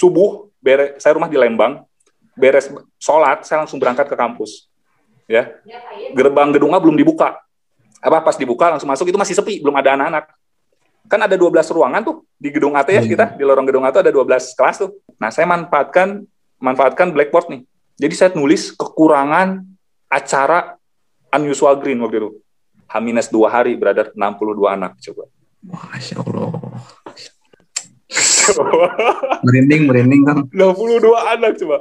subuh beres saya rumah di Lembang beres sholat saya langsung berangkat ke kampus ya. Gerbang gedungnya belum dibuka. Apa pas dibuka langsung masuk itu masih sepi belum ada anak-anak. Kan ada 12 ruangan tuh di gedung ATS Iya. kita di lorong gedung ATS ada 12 kelas tuh. Nah saya manfaatkan manfaatkan blackboard nih. Jadi saya nulis kekurangan acara unusual green waktu itu. H dua hari brother 62 anak coba. Masya Allah. Merinding, merinding Kang. 62 anak coba.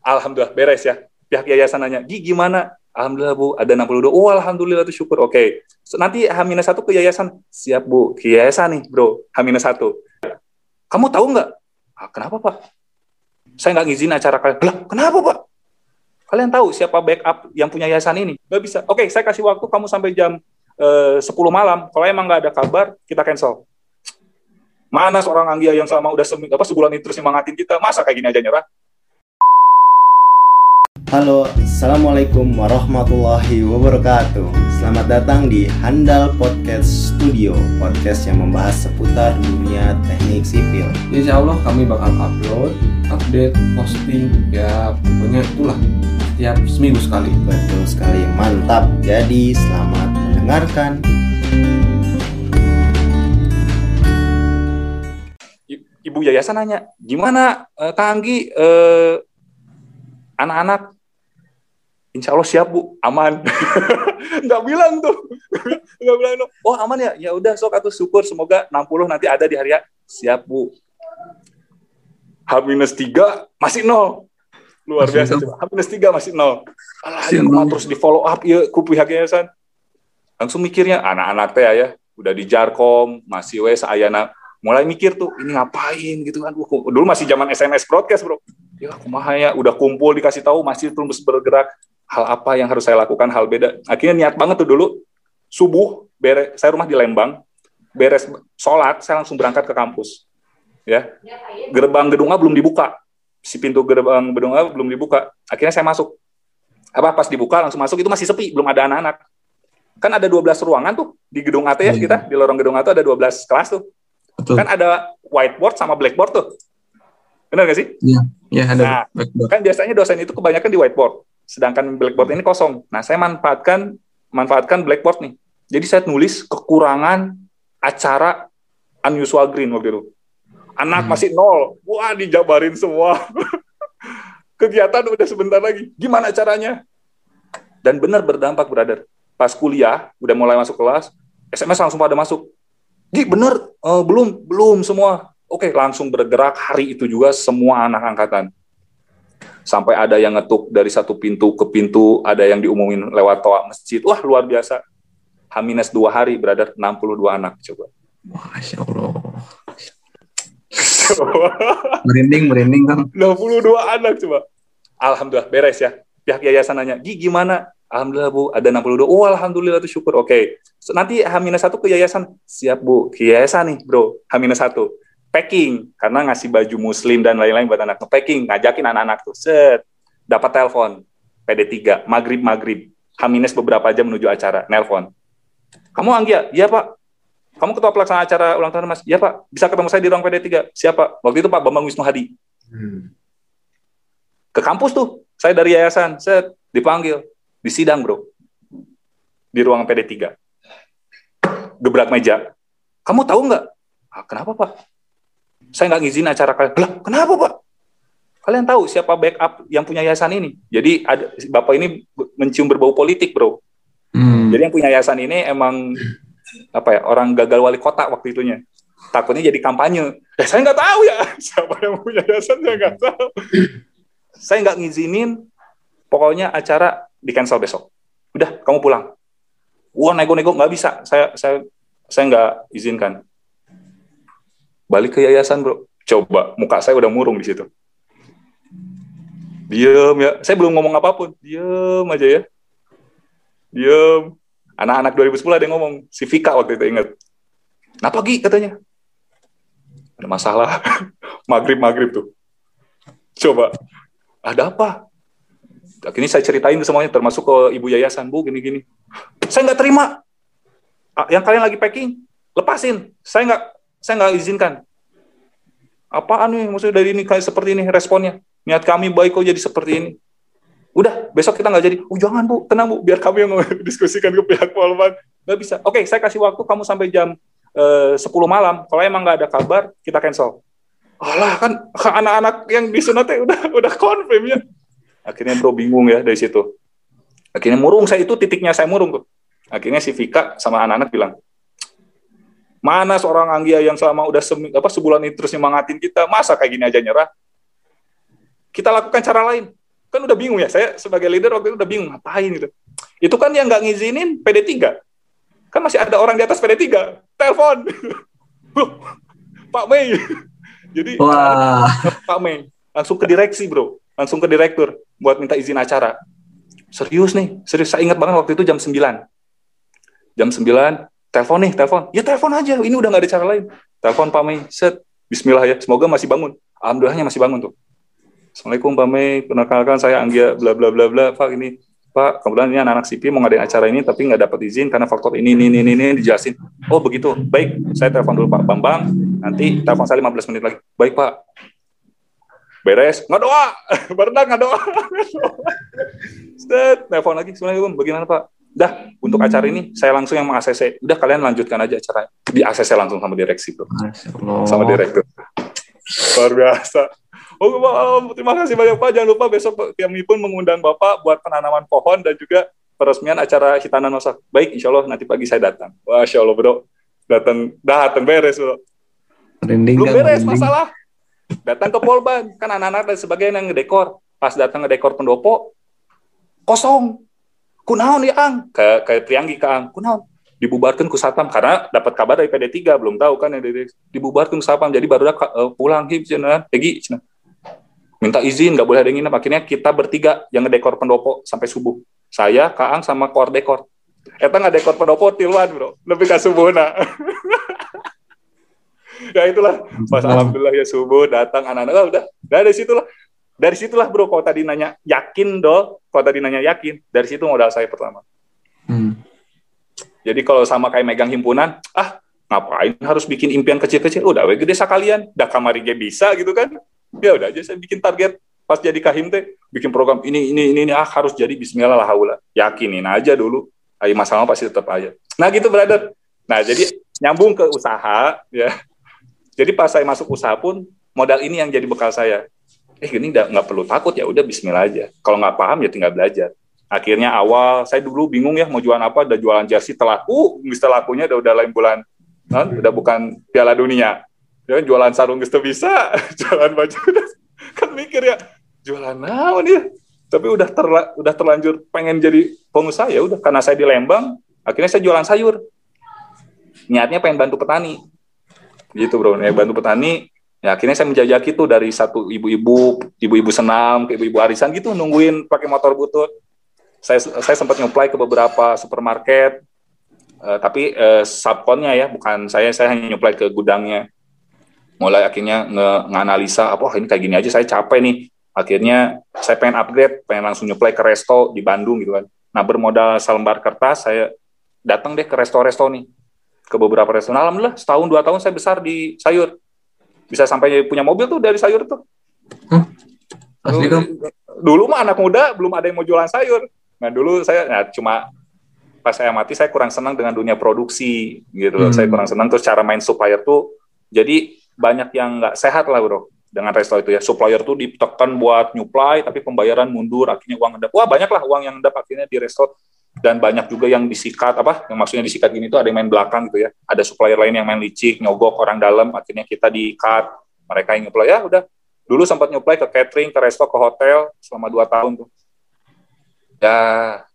Alhamdulillah beres ya. Pihak yayasan nanya, Gi gimana? Alhamdulillah Bu, ada 62. Oh Alhamdulillah tuh syukur. Oke. So, nanti H-1 ke yayasan. Siap Bu, ke yayasan nih bro. H-1. Kamu tahu nggak? "Ah, kenapa Pak? Saya nggak ngizin acara kalian. Lah, kenapa Pak? Kalian tahu siapa backup yang punya yayasan ini? Nggak bisa. Oke, saya kasih waktu kamu sampai jam eh, 10 malam. Kalau emang nggak ada kabar, kita cancel. Mana seorang Anggia yang selama udah semi, apa, sebulan itu terus nyemangatin kita? Masa kayak gini aja nyerah? Halo, Assalamualaikum warahmatullahi wabarakatuh Selamat datang di Handal Podcast Studio Podcast yang membahas seputar dunia teknik sipil Insya Allah kami bakal upload, update, posting, ya pokoknya itulah setiap seminggu sekali. Betul sekali, mantap Jadi selamat mendengarkan Ibu yayasan nanya, gimana eh, Kak Anggi eh, anak-anak? Insya Allah siap Bu, aman. Nggak bilang tuh, nggak bilang tuh. Oh aman ya, ya udah sok atau syukur semoga 60 nanti ada di hari ya. Siap Bu. H-3 masih nol. Luar Masih biasa nol. coba. H-3 masih nol. Alah, ya, nol. terus di follow up ya ku pihak yayasan. Langsung mikirnya anak-anak teh ya, udah di Jarkom, masih wes ayana mulai mikir tuh ini ngapain? Gitu kan. Dulu masih zaman SMS broadcast bro. Ya kumaha ya udah kumpul dikasih tahu masih terus bergerak. Hal apa yang harus saya lakukan? Hal beda. Akhirnya niat banget tuh dulu subuh beres saya rumah di Lembang beres sholat saya langsung berangkat ke kampus. Ya gerbang gedungnya belum dibuka. Si pintu gerbang gedungnya belum dibuka. Akhirnya saya masuk. Apa pas dibuka langsung masuk itu masih sepi belum ada anak-anak. Kan ada 12 ruangan tuh di gedung ATS Iya. kita di lorong gedung ATS ada 12 kelas tuh Betul. kan ada whiteboard sama blackboard tuh. Benar nggak sih? Ya ada Nah, backboard. kan biasanya dosen itu kebanyakan di whiteboard. Sedangkan blackboard ini kosong. Nah saya manfaatkan manfaatkan blackboard nih. Jadi saya nulis kekurangan acara unusual green waktu itu. Anak Hmm. masih nol. Wah dijabarin semua. Kegiatan udah sebentar lagi. Gimana caranya? Dan benar berdampak brother. Pas kuliah udah mulai masuk kelas SMS langsung pada masuk Gi bener. Eh, belum belum semua. Oke langsung bergerak. Hari itu juga semua anak angkatan. Sampai ada yang ngetuk dari satu pintu ke pintu ada yang diumumin lewat toa masjid. Wah luar biasa. H dua hari brother 62 anak coba. Masya Allah. Merinding, merinding Kang. 62 anak coba. Alhamdulillah beres ya. Pihak yayasan nanya Gi gimana Alhamdulillah Bu. Ada 62 oh Alhamdulillah tuh syukur. Oke. So, nanti H-1 ke yayasan. Siap Bu. Ke yayasan nih bro. H-1 packing. Karena ngasih baju muslim dan lain-lain buat anak. Packing. Ngajakin anak-anak tuh. Set. Dapat telepon. PD3 maghrib maghrib H- beberapa jam menuju acara. Nelpon. Kamu Anggia? Iya Pak. Kamu ketua pelaksana acara ulang tahun Mas? Iya Pak. Bisa ketemu saya di ruang PD3 siapa waktu itu Pak Bambang Wisnu Hadi. Ke kampus tuh. Saya dari yayasan. Set. Dipanggil di sidang bro. Di ruang PD3 gebrak meja. Kamu tahu nggak? Ah, kenapa pak? Saya nggak ngizin acara kalian. Lah kenapa pak? Kalian tahu siapa backup yang punya yayasan ini? Jadi ada bapak ini mencium berbau politik bro. Hmm. jadi yang punya yayasan ini emang apa ya orang gagal wali kota waktu itunya. Takutnya jadi kampanye. Ya saya nggak tahu ya. Siapa yang punya yayasan saya nggak tahu. Saya nggak ngizinin pokoknya acara di cancel besok. Udah kamu pulang. Wah nego-nego nggak bisa. Saya saya saya nggak izinkan. Balik ke yayasan bro. Coba muka saya udah murung di situ. Diem ya. Saya belum ngomong apa pun. Diem aja ya. Diem. Anak-anak 2010 ada yang ngomong. Si Vika waktu itu inget kenapa Gi? katanya. Ada masalah. Maghrib maghrib tuh. Coba ada apa akhirnya saya ceritain semuanya termasuk ke ibu yayasan bu gini gini saya nggak terima. Yang kalian lagi packing lepasin. Saya nggak saya nggak izinkan. Apaan nih maksudnya dari ini kayak seperti ini responnya? Niat kami baik kok jadi seperti ini. Udah besok kita nggak jadi. Oh jangan bu. Tenang bu. Biar kami yang diskusikan ke pihak polban nggak bisa. Oke saya kasih waktu kamu sampai jam eh, 10 malam. Kalau emang nggak ada kabar kita cancel. Alah kan anak-anak yang disunatnya udah udah confirm ya akhirnya bro bingung ya dari situ. Akhirnya murung saya itu titiknya saya murung tuh. Akhirnya si Vika sama anak-anak bilang mana seorang Anggia yang selama udah semi, apa sebulan ini terus nyemangatin kita masa kayak gini aja nyerah? Kita lakukan cara lain. Kan udah bingung ya saya sebagai leader waktu itu udah bingung ngapain gitu? Itu kan yang nggak ngizinin PD3 kan masih ada orang di atas PD3 telepon. Pak Mei. Jadi Wah. Pak Mei langsung ke direksi bro langsung ke direktur buat minta izin acara. Serius nih serius. Saya ingat banget waktu itu jam 9 jam 9 telepon nih telepon. Ya telepon aja. Ini udah nggak ada cara lain. Telepon Pak Mei. Set. Bismillah ya. Semoga masih bangun. Alhamdulillahnya masih bangun tuh. Assalamualaikum Pak Mei, perkenalkan saya Anggia bla bla bla bla. Pak ini. Pak, kebetulan ini anak-anak CP mau ngadain acara ini tapi nggak dapat izin karena faktor ini ini ini ini dijelasin. Oh begitu, baik. Saya telepon dulu Pak. Bambang. Nanti telepon saya 15 menit lagi. Baik Pak. Beres, nggak doa, berenang nggak doa. Set, telepon lagi. Assalamualaikum, bagaimana Pak? Dah, untuk acara ini saya langsung yang meng-ACC. Udah kalian lanjutkan aja acara di ACC langsung sama direksi bro, sama direktur. Luar biasa. Oh, terima kasih banyak Pak. Jangan lupa besok kami pun mengundang Bapak buat penanaman pohon dan juga peresmian acara hitanan masak. Baik, insya Allah nanti pagi saya datang. Wah, insya Allah bro. Datang, datang beres bro. Merinding Belum kan, beres merinding. masalah. Datang ke Polban, kan anak-anak dan sebagainya yang ngedekor. Pas datang ngedekor pendopo, kosong. Kunaon ya Ang? Ke, ke Trianggi ke Ang. Kunaon? Dibubarkan ku Satpam karena dapat kabar dari PD3 belum tahu kan yang dari dibubarkan Satpam jadi baru uh, pulang hip cenah Egi cenah minta izin nggak boleh ada yang nginep akhirnya kita bertiga yang ngedekor pendopo sampai subuh saya Kaang sama koor dekor Eta nggak dekor pendopo tiluan bro lebih ke subuh nah ya itulah. Pas alhamdulillah ya subuh datang anak-anak ah, udah dari situlah. Dari situlah bro kalau tadi nanya yakin dong kalau tadi nanya yakin dari situ modal saya pertama. Hmm. jadi kalau sama kayak megang himpunan ah ngapain harus bikin impian kecil-kecil? Udah we gede sekalian. Dah kamari ge bisa gitu kan. Ya udah aja saya bikin target. Pas jadi kahim teh bikin program ini ini ini, ini. Ah harus jadi Bismillah lah haula. Yakinin aja dulu. Ayo masalah pasti tetap aja. Nah gitu brother. Nah jadi nyambung ke usaha ya jadi pas saya masuk usaha pun modal ini yang jadi bekal saya. Eh gini nggak perlu takut ya udah Bismillah aja. Kalau nggak paham ya tinggal belajar. Akhirnya awal saya dulu bingung ya mau jualan apa udah jualan jersey telah uh bisa lakunya udah udah lain bulan. Kan udah bukan piala dunia. Ya jualan sarung gitu bisa jualan baju udah. Kan mikir ya jualan naon ya? Tapi udah terla, udah terlanjur pengen jadi pengusaha ya udah karena saya di Lembang akhirnya saya jualan sayur. Niatnya pengen bantu petani gitu bro. Ya bantu petani. Ya akhirnya saya menjajaki tuh dari satu ibu-ibu ibu-ibu senam ke ibu-ibu arisan gitu nungguin pakai motor butut. Saya saya sempat nyuplai ke beberapa supermarket. Eh, tapi eh, subkonnya ya bukan saya saya hanya nyuplai ke gudangnya. Mulai akhirnya nge- nganalisa apa "Wah, ini kayak gini aja saya capek nih. Akhirnya saya pengen upgrade pengen langsung nyuplai ke resto di Bandung gitu kan. Nah bermodal selembar kertas saya datang deh ke resto-resto nih ke beberapa resto nah, alhamdulillah setahun dua tahun saya besar di sayur. Bisa sampai punya mobil tuh dari sayur tuh. Asli dong. dulu mah anak muda belum ada yang mau jualan sayur. Nah dulu saya nah, cuma pas saya mati saya kurang senang dengan dunia produksi gitu loh. Hmm. saya kurang senang terus cara main supplier tuh jadi banyak yang nggak sehat lah bro dengan resto itu ya. Supplier tuh ditekan buat nyuplai tapi pembayaran mundur akhirnya uang endap wah banyak lah uang yang endap akhirnya di resto dan banyak juga yang disikat apa yang maksudnya disikat gini tuh ada yang main belakang gitu ya. Ada supplier lain yang main licik nyogok orang dalam akhirnya kita di cut mereka yang nyuplai ya udah. Dulu sempat nyuplai ke catering ke resto ke hotel selama dua tahun tuh. Ya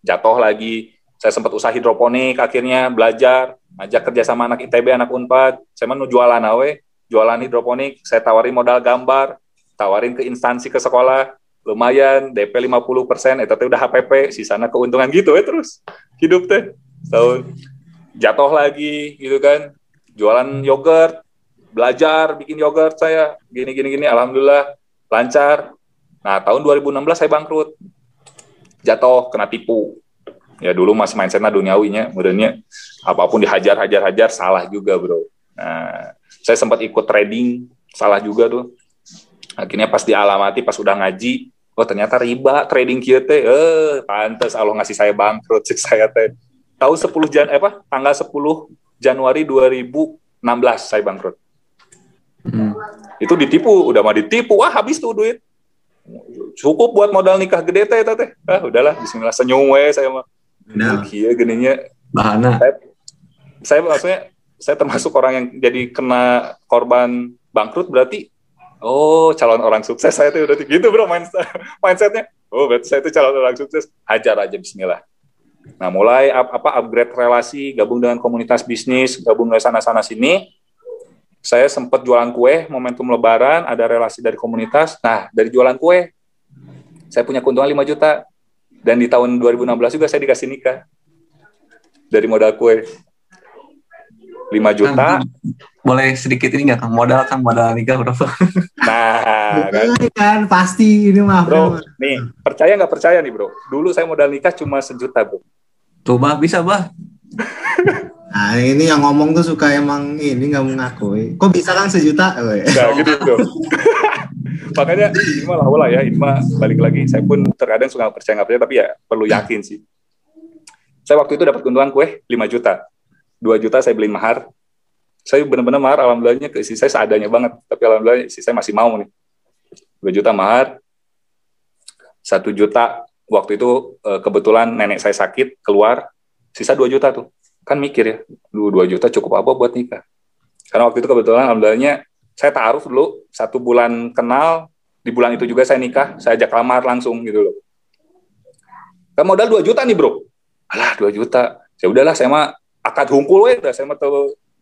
jatuh lagi. Saya sempat usaha hidroponik akhirnya belajar. Ngajak kerja sama anak ITB anak Unpad. Saya mau jualan awe. Jualan hidroponik saya tawarin modal gambar. Tawarin ke instansi ke sekolah lumayan DP 50 persen itu teh udah HPP sisana keuntungan gitu ya terus. Hidup teh tahun jatuh lagi gitu kan. Jualan yogurt belajar bikin yogurt saya gini gini gini alhamdulillah lancar. Nah tahun 2016 saya bangkrut. Jatuh kena tipu. Ya dulu masih mindsetnya duniawinya kemudiannya apa pun dihajar hajar hajar salah juga bro. Nah saya sempat ikut trading salah juga tuh. Akhirnya pas dialamati pas udah ngaji oh ternyata riba trading kia teh eh pantas Allah ngasih saya bangkrut sih saya teh. Tahu 10 Jan eh, apa? Tanggal 10 Januari 2016 saya bangkrut. Hmm. itu ditipu udah mah ditipu. Wah habis tuh duit. Cukup buat modal nikah gede teh teh. Ah udahlah Bismillah. Senyum we saya mah. Nah, kia geninya Bahana. saya maksudnya saya termasuk orang yang jadi kena korban bangkrut berarti oh calon orang sukses saya tuh berarti gitu bro mindset mindsetnya. Oh berarti saya itu calon orang sukses. Hajar aja Bismillah. Nah mulai up- apa upgrade relasi gabung dengan komunitas bisnis gabung dari sana sana sini. Saya sempat jualan kue momentum lebaran ada relasi dari komunitas. Nah dari jualan kue saya punya keuntungan 5 juta. Dan di tahun 2016 juga saya dikasih nikah. Dari modal kue 5 juta Kang, boleh sedikit ini nggak kang modal kang modal nikah berapa? nah kan kan pasti ini mah bro nih percaya nggak percaya nih bro dulu saya modal nikah cuma sejuta bro Tuh bah bisa bah. Nah, ini yang ngomong tuh suka emang ini nggak mengakui. Kok bisa kan sejuta? Nah, gitu tuh. Makanya ini mah lah ya, ini mah balik lagi. Saya pun terkadang suka percaya nggak percaya, tapi ya perlu yakin sih. Saya waktu itu dapat keuntungan kue 5 juta. 2 juta saya beli mahar. Saya benar-benar mahar, alhamdulillahnya ke saya seadanya banget. Tapi alhamdulillah istri saya masih mau nih. 2 juta mahar. 1 juta waktu itu eh, kebetulan nenek saya sakit, keluar. Sisa 2 juta tuh. Kan mikir ya, 2 juta cukup apa buat nikah. Karena waktu itu kebetulan alhamdulillahnya saya taruh dulu satu bulan kenal di bulan itu juga saya nikah saya ajak lamar langsung gitu loh kan modal 2 juta nih bro alah 2 juta ya udahlah saya mah akad hunkul we udah saya mah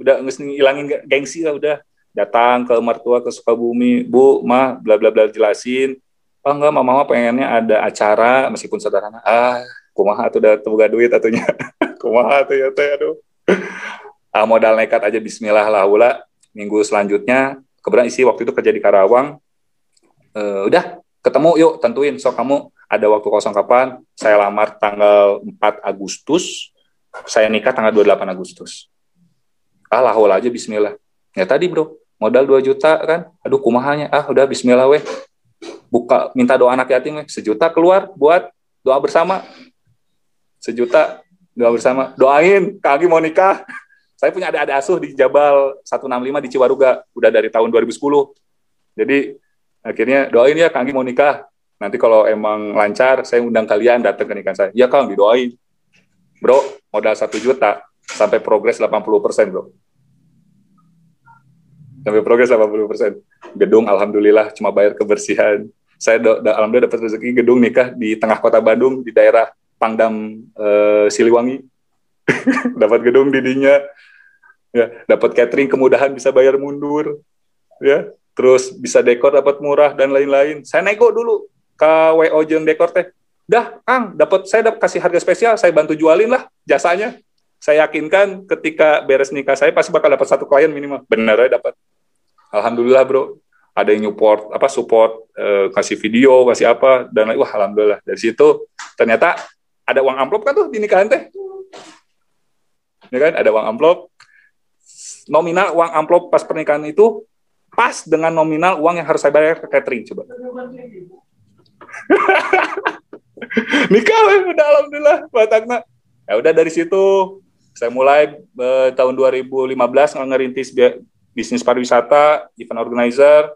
udah ngilangin gengsi lah udah. Datang ke mertua ke Sukabumi bu mah bla bla bla jelasin. Oh enggak mama mah pengennya ada acara meskipun sederhana. Ah kumaha tuh udah teboga duit atunya kumaha tuh ya teh aduh. Ah, modal nekat aja Bismillah lah ula minggu selanjutnya kebetulan isi waktu itu kerja di Karawang. Eh, udah ketemu yuk tentuin. So kamu ada waktu kosong kapan? Saya lamar tanggal 4 Agustus saya nikah tanggal 28 Agustus. Ah lahul aja Bismillah. Ya tadi bro. Modal 2 juta kan? Aduh kumahanya ah udah Bismillah weh. Buka minta doa anak yatim weh. Sejuta keluar buat doa bersama. Sejuta doa bersama. Doain Kak Agi mau nikah. Saya punya adik-adik asuh di Jabal 165 di Ciwaruga udah dari tahun 2010 jadi akhirnya doain ya Agi mau nikah. Nanti kalau emang lancar saya undang kalian datang ke nikahan saya. Ya Kang didoain bro modal satu juta sampai progres 80 persen bro. Sampai progres 80 persen. Gedung alhamdulillah cuma bayar kebersihan. Saya do, da, alhamdulillah dapat rezeki gedung nikah di tengah kota Bandung di daerah Pangdam eh, Siliwangi. Dapat gedung didinya. Ya dapat catering kemudahan bisa bayar mundur. Ya terus bisa dekor dapat murah dan lain-lain. Saya nego dulu. Ke WO jeung dekor teh dah Kang dapat saya dapat kasih harga spesial saya bantu jualin lah jasanya. Saya yakinkan ketika beres nikah saya pasti bakal dapat satu klien minimal. Bener ya dapat alhamdulillah bro. Ada yang support apa support eh, kasih video kasih apa dan lain wah alhamdulillah. Dari situ ternyata ada uang amplop kan tuh di nikahan teh? Ya kan? Ada uang amplop. Nominal uang amplop pas pernikahan itu pas dengan nominal uang yang harus saya bayar ke catering coba nikah weh, udah alhamdulillah batakna ya udah dari situ saya mulai eh, tahun 2015 ngerintis bi- bisnis pariwisata event organizer.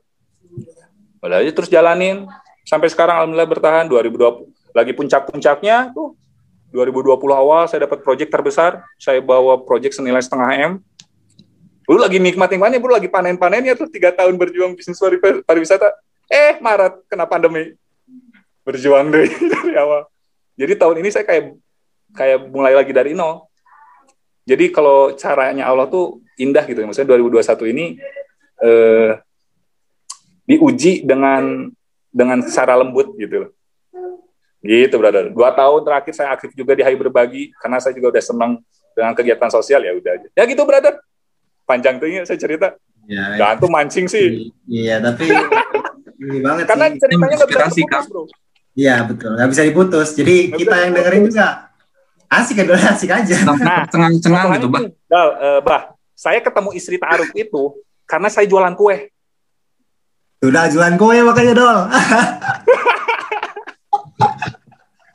Udah aja terus jalanin. Sampai sekarang alhamdulillah bertahan. 2020 lagi puncak-puncaknya tuh 2020 awal saya dapat proyek terbesar. Saya bawa proyek senilai setengah m. Dulu lagi nikmat-nikmatnya, bro lagi panen-panennya tuh tiga tahun berjuang bisnis pari- pariwisata. Eh, Maret kena pandemi. Berjuang deh dari awal. Jadi tahun ini saya kayak kayak mulai lagi dari nol. Jadi kalau caranya Allah tuh indah gitu. Maksudnya 2021 ini eh, diuji dengan dengan secara lembut gitu loh. Gitu, brother. Dua tahun terakhir saya aktif juga di Hai Berbagi karena saya juga udah senang dengan kegiatan sosial ya udah aja. Ya gitu, brother panjang tuh ya saya cerita. Ya, Dan tuh mancing sih. Iya, tapi ini banget Karena sih. ceritanya terputus, bro. Iya, betul. Nggak bisa diputus. Jadi Nggak kita yang dengerin juga asik kan asik aja. Nah, cengang-cengang gitu bah. Dal, eh, bah, saya ketemu istri Ta'aruf itu karena saya jualan kue. Udah jualan kue makanya dol.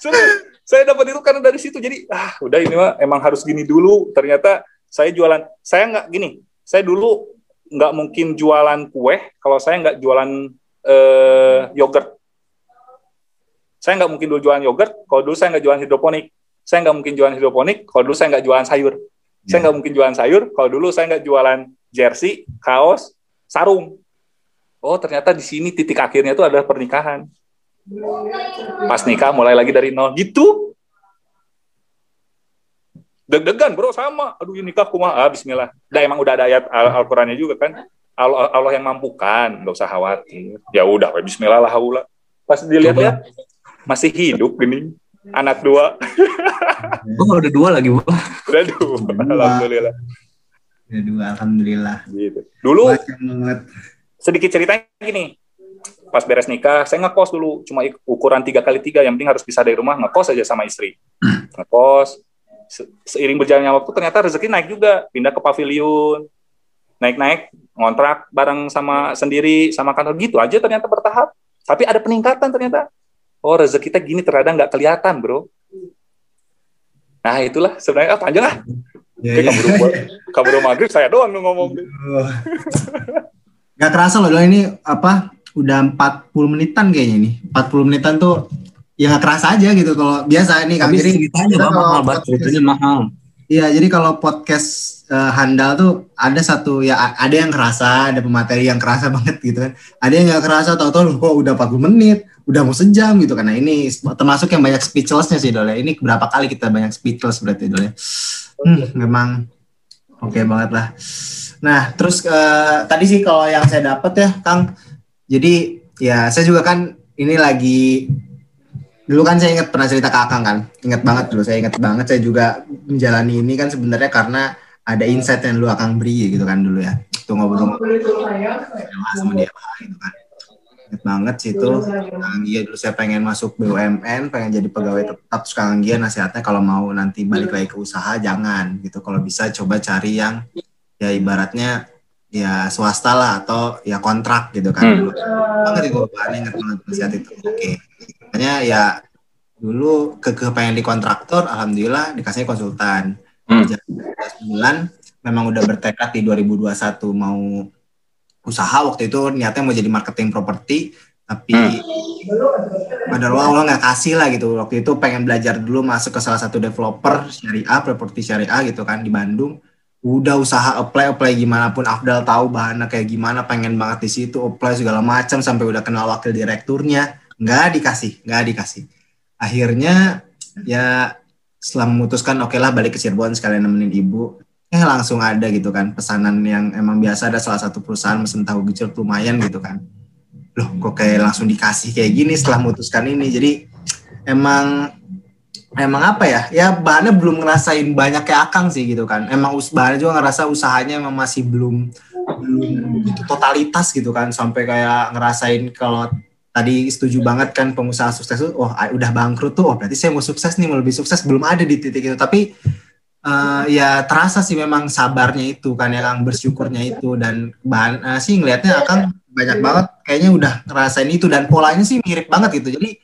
Serius, saya dapat itu karena dari situ. Jadi ah udah ini mah emang harus gini dulu. Ternyata saya jualan, saya nggak gini. Saya dulu nggak mungkin jualan kue kalau saya nggak jualan eh, yogurt. Saya nggak mungkin dulu jualan yogurt kalau dulu saya nggak jualan hidroponik. Saya nggak mungkin jualan hidroponik kalau dulu saya nggak jualan sayur. Saya Ya. nggak mungkin jualan sayur kalau dulu saya nggak jualan jersey, kaos, sarung. Oh ternyata di sini titik akhirnya itu adalah pernikahan. Pas nikah mulai lagi dari nol gitu. Deg-degan bro sama. Aduh ini nikah kumaha ah, Bismillah. Dah emang udah ada ayat Al- Al-Qurannya juga kan. Allah, Allah yang mampukan, nggak usah khawatir. Ya udah, Bismillah lah haula. Pas dilihat-lihat masih hidup gini. Anak dua, Oh, udah dua lagi, Bu. udah dua. Alhamdulillah. Ya dua, alhamdulillah. Gitu. Dulu sedikit ceritanya gini. Pas beres nikah, saya ngekos dulu, cuma ukuran tiga kali tiga. Yang penting harus bisa dari rumah, ngekos aja sama istri. Ngekos. Se- Seiring berjalannya waktu, ternyata rezeki naik juga. Pindah ke pavilion, naik-naik, ngontrak bareng sama sendiri, sama kantor gitu aja ternyata bertahap. Tapi ada peningkatan ternyata. Oh rezeki kita gini terkadang nggak kelihatan bro. Nah itulah sebenarnya ah, panjang ah. Ya, Kayak ya. kabur, kabur maghrib saya doang ngomong. Gak kerasa loh ini apa udah 40 menitan kayaknya nih 40 menitan tuh ya gak kerasa aja gitu kalau biasa nih Kang Tapi jadi ceritanya mahal banget, ceritanya mahal. Iya, jadi kalau podcast eh, handal tuh ada satu ya ada yang kerasa, ada pemateri yang kerasa banget gitu kan. Ada yang nggak kerasa tahu-tahu kok udah 40 menit, udah mau sejam gitu. Nah, ini termasuk yang banyak speechlessnya sih Dol ya. Ini berapa kali kita banyak speechless berarti Dol ya. Hmm, memang oke banget lah. Nah, terus eh, tadi sih kalau yang saya dapat ya, Kang. Jadi ya saya juga kan ini lagi dulu kan saya ingat pernah cerita ke Akang kan, ingat banget dulu, saya ingat banget saya juga menjalani ini kan sebenarnya karena ada insight yang dulu Akang beri gitu kan dulu ya, itu ngobrol-ngobrol. Sama dia gitu kan, ingat banget sih itu. Kang Gia dulu saya pengen masuk BUMN, pengen jadi pegawai tetap, terus Kang Gia nasihatnya kalau mau nanti balik lagi ke usaha jangan gitu, kalau bisa coba cari yang ya ibaratnya ya swasta lah atau ya kontrak gitu kan. Hmm. dulu banget itu bahannya ingat banget nasihat itu. Oke. Makanya ya dulu ke pengen di kontraktor alhamdulillah dikasih konsultan Hmm. Kerja 11 bulan memang udah bertekad di 2021 mau usaha. Waktu itu niatnya mau jadi marketing properti tapi pada Allah Allah nggak kasih lah gitu. Waktu itu pengen belajar dulu masuk ke salah satu developer syariah properti syariah gitu kan di Bandung. Udah usaha apply apply gimana pun. Afdal tahu bahannya kayak gimana pengen banget di situ apply segala macam sampai udah kenal wakil direkturnya. Nggak dikasih nggak dikasih. Akhirnya ya setelah memutuskan oke lah balik ke Cirebon sekalian nemenin ibu. Eh langsung ada gitu kan pesanan yang emang biasa ada salah satu perusahaan mesen tahu gejol lumayan gitu kan. Loh kok kayak langsung dikasih kayak gini setelah memutuskan ini? Jadi emang emang apa ya? Ya bahannya belum ngerasain banyak kayak akang sih gitu kan. Emang us bahannya juga ngerasa usahanya emang masih belum belum gitu totalitas gitu kan. Sampai kayak ngerasain kalau tadi setuju banget kan pengusaha sukses tuh oh ah, udah bangkrut tuh oh berarti saya mau sukses nih mau lebih sukses belum ada di titik itu. Tapi eh, ya terasa sih memang sabarnya itu kan yang bersyukurnya itu. Dan bahan eh, sih ngelihatnya akan banyak banget kayaknya udah ngerasain itu. Dan polanya sih mirip banget gitu. Jadi